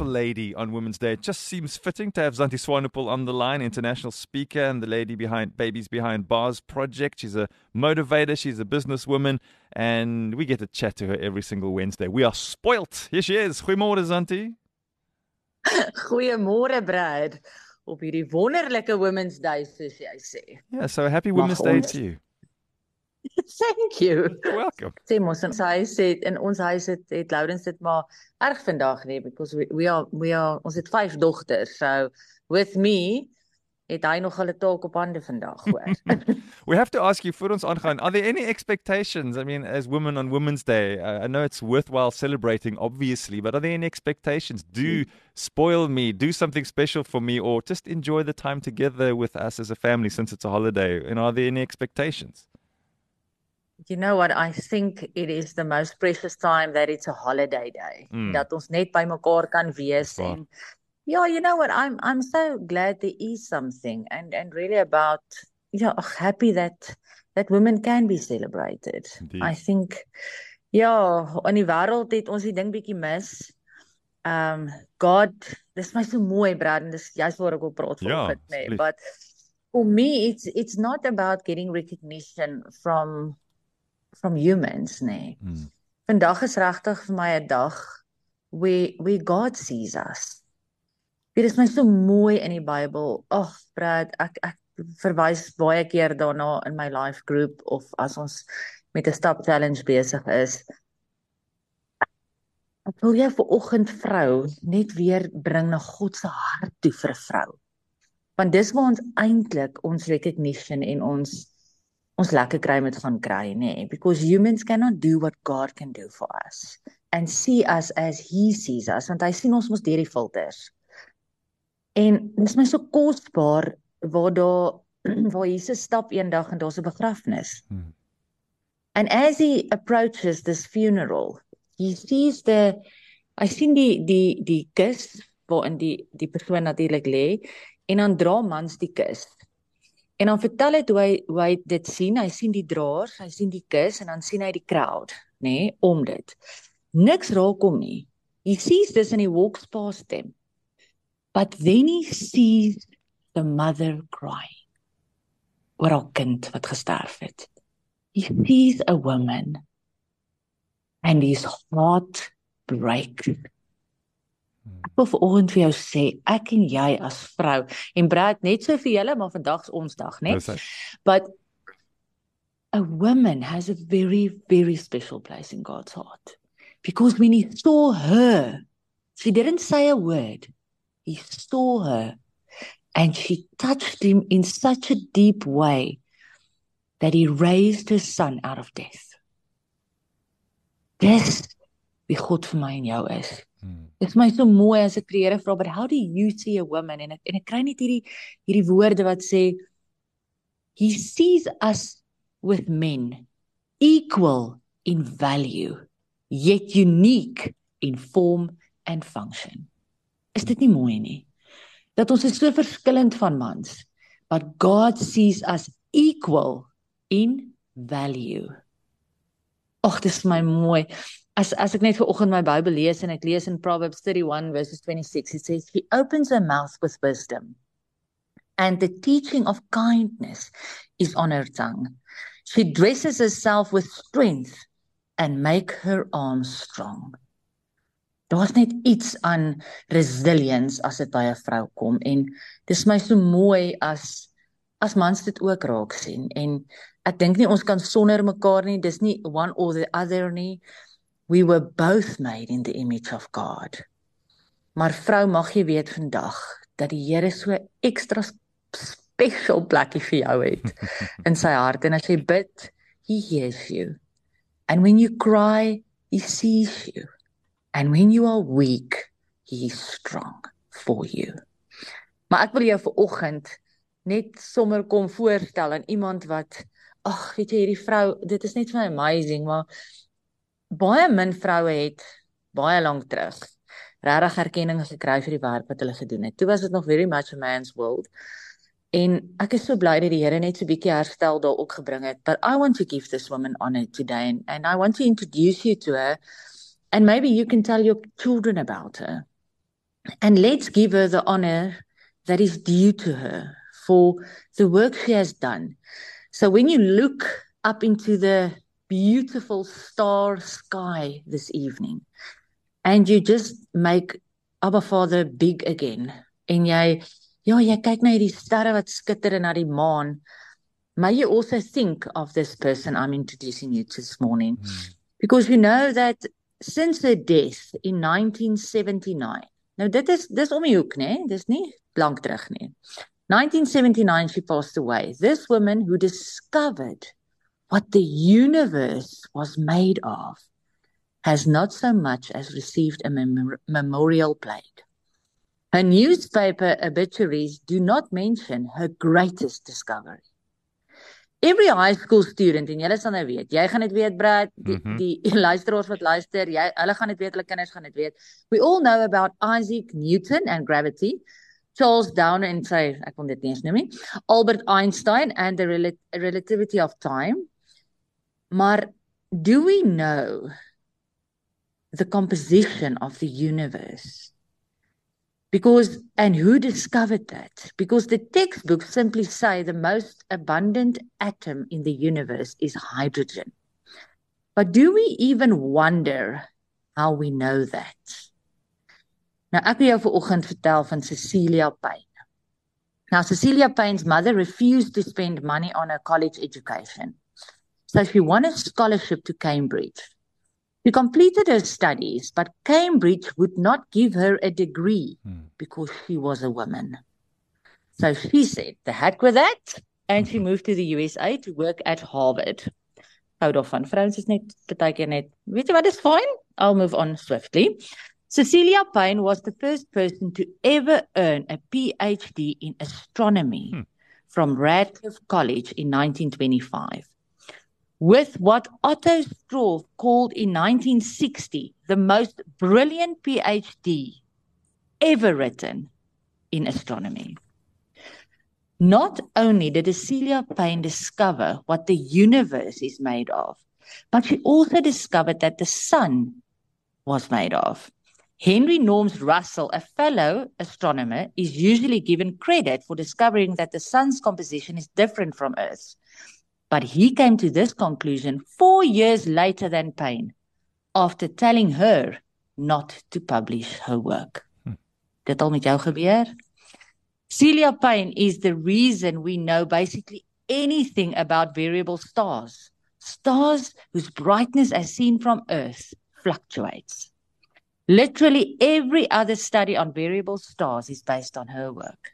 beautiful lady on Women's Day. It just seems fitting to have Zanti Swanepoel on the line, international speaker and the lady behind Babies Behind Bars project. She's a motivator, she's a businesswoman, and we get to chat to her every single Wednesday. We are spoilt. Here she is. Goeiemôre Zanti. Goeiemôre Brad op hierdie wonderlike Women's Day soos jy sê. Yeah, so happy Mag Women's Day ons- to you. Thank you. Welcome. Sê mos ons huis het in ons huis het, het Lourens dit maar erg vandag nee because we, we are we are ons het vyf dogters. So with me het hy nog hulle taak op hande vandag hoor. We have to ask you, voor ons aangaan, are there any expectations? I mean, as women on Women's Day, uh, I know it's worthwhile celebrating, obviously, but are there any expectations? Do spoil me, do something special for me, or just enjoy the time together with us as a family since it's a holiday? And are there any expectations? You know what I think it is the most precious time that it's a holiday day. Mm. Dat ons net by mekaar kan wees waar. en ja, you know what I'm I'm so glad there is something and and really about yeah, ugh, happy that that women can be celebrated. Indeed. I think ja, in die wêreld het ons die ding bietjie mis. Um God, dis my so mooi Brad en dis jy's waar ek wil praat Ja, vanoggend, nee, asseblief. but for me it's it's not about getting recognition from from humans nee. Mm. Vandag is regtig vir my 'n dag where where God sees us. Dit is my so mooi in die Bybel. Ag, Brad, ek ek verwys baie keer daarna in my life group of as ons met 'n stap challenge besig is. Ek wil jou vir oggend vrou net weer bring na God se hart toe vir 'n vrou. Want dis waar ons eintlik ons recognition en ons ons lekker kry met gaan kry, nê? Nee, because humans cannot do what God can do for us and see us as he sees us want hy sien ons mos deur die filters. En dis my so kosbaar waar daar waar Jesus stap eendag en daar's 'n begrafnis. Hmm. And as he approaches this funeral, he sees the hy sien die die die kus waarin die die persoon natuurlik lê en dan dra mans die kus. En dan vertel hy hoe hy hoe hy dit sien. Hy sien die draers, hy sien die kus en dan sien hy die crowd, nê, nee, om dit. Niks raak hom nie. He sees this and he walks past them. But then he sees the mother crying. Oor haar kind wat gesterf het. He sees a woman and his heart breaks. Ek wil vanoggend vir jou sê, ek en jy as vrou en Brad net so vir julle, maar vandag's ons dag, né? But a woman has a very, very special place in God's heart. Because when he saw her, she didn't say a word. He saw her and she touched him in such a deep way that he raised his son out of death. Dis wie God vir my en jou is. Mm. Dit is my so mooi as ek vir die Here vra, but how do you see a woman en ek en ek kry net hierdie hierdie woorde wat sê he sees us with men equal in value yet unique in form and function. Is dit nie mooi nie? Dat ons is so verskillend van mans, but God sees us equal in value. Ag, dis vir my mooi. As as ek net ver oggend my Bybel lees en ek lees in Proverbs 31 verses 26, it says he opens her mouth with wisdom and the teaching of kindness is on her tongue. She dresses herself with strength and make her arms strong. Daar's net iets aan resilience as dit by 'n vrou kom en dis my so mooi as as mans dit ook raak sien en ek dink nie ons kan sonder mekaar nie dis nie one or the other nie. We were both made in the image of God. Maar vrou mag jy weet vandag dat die Here so ekstra special plekkie vir jou het in sy hart. En as jy bid he hears you. And when you cry he sees you. And when you are weak he is strong for you. Maar ek wil jou vir oggend net sommer kom voorstel aan iemand wat ag weet jy hierdie vrou dit is net my amazing maar baie min vroue het baie lank terug regtig erkenning gekry vir die werk wat hulle gedoen het. Toe was dit nog very much a man's world. En ek is so bly dat die Here net so bietjie herstel daar ook gebring het. But I want to give this woman honor today and, and I want to introduce you to her and maybe you can tell your children about her. And let's give her the honor that is due to her for the work she has done. So when you look up into the beautiful star sky this evening and you just make Abba Father big again en jy ja jy kyk na hierdie sterre wat skitter en na die maan may you also think of this person I'm introducing you to this morning. Hmm. because you know that since her death in 1979 nou dit is dis om die hoek nê dis nie lank terug nie 1979 she passed away this woman who discovered what the universe was made of has not so much as received a mem- memorial plaque. Her newspaper obituaries do not mention her greatest discovery. Every high school student en julle sal nou weet, jy gaan dit weet Brad, die, mm -hmm. die luisteraars wat luister, jy hulle gaan dit weet, hulle kinders gaan dit weet. We all know about Isaac Newton and gravity. Charles Darwin en sy ek wil dit nie eens noem nie. Albert Einstein and the rel relativity of time. Maar do we know the composition of the universe? Because and who discovered that? Because the textbooks simply say the most abundant atom in the universe is hydrogen. But do we even wonder how we know that? Nou ek wil jou vanoggend vertel van Cecilia Payne. Now Cecilia Payne's mother refused to spend money on her college education. So she won a scholarship to Cambridge. She completed her studies, but Cambridge would not give her a degree hmm. because she was a woman. So she said, the heck with that. And she moved to the USA to work at Harvard. Hou daarvan. Vrouens is net partykeer net, weet jy wat is fine? I'll move on swiftly. Cecilia Payne was the first person to ever earn a PhD in astronomy hmm. from Radcliffe College in 1925 with what Otto Struve called in 1960 the most brilliant PhD ever written in astronomy. Not only did Cecilia Payne discover what the universe is made of, but she also discovered that the sun was made of. Henry Norms Russell, a fellow astronomer, is usually given credit for discovering that the sun's composition is different from Earth's. But he came to this conclusion four years later than Payne, after telling her not to publish her work. Hmm. Dit al met jou gebeur? Celia Payne is the reason we know basically anything about variable stars. Stars whose brightness as seen from Earth fluctuates. Literally every other study on variable stars is based on her work.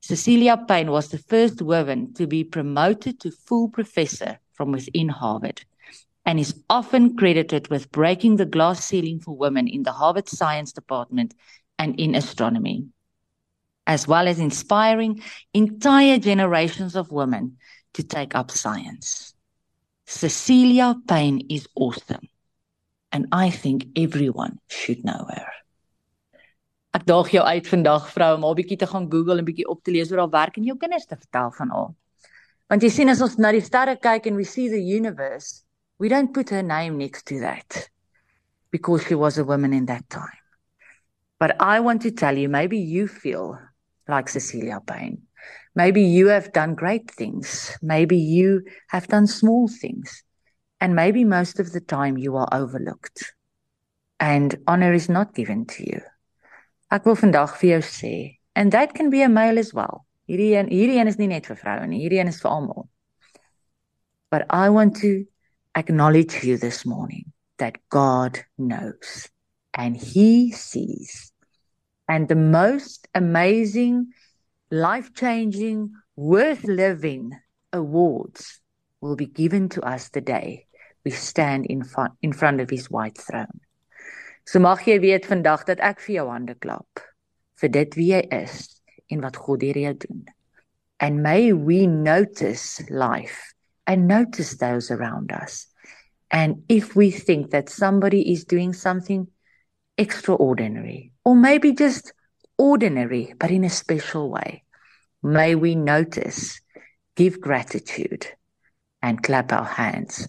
Cecilia Payne was the first woman to be promoted to full professor from within Harvard and is often credited with breaking the glass ceiling for women in the Harvard Science Department and in astronomy, as well as inspiring entire generations of women to take up science. Cecilia Payne is awesome, and I think everyone should know her. Ek daag jou uit vandag vrou om 'n bietjie te gaan Google en bietjie op te lees oor haar werk en jou kinders te vertel van haar. Want jy sien as ons na die sterre kyk and we see the universe, we don't put her name next to that because she was a woman in that time. But I want to tell you maybe you feel like Cecilia Payne. Maybe you have done great things. Maybe you have done small things. And maybe most of the time you are overlooked. And honor is not given to you. Ek wil vandag vir jou sê, and that can be a male as well. Hierdie een, hierdie een is nie net vir vroue nie, hierdie een is vir almal. But I want to acknowledge you this morning that God knows and he sees. And the most amazing, life-changing, worth living awards will be given to us the day we stand in front, in front of his white throne. So mag jy weet vandag dat ek vir jou hande klap vir dit wie jy is en wat God deur jou doen. And may we notice life and notice those around us. And if we think that somebody is doing something extraordinary, or maybe just ordinary, but in a special way. May we notice, give gratitude, and clap our hands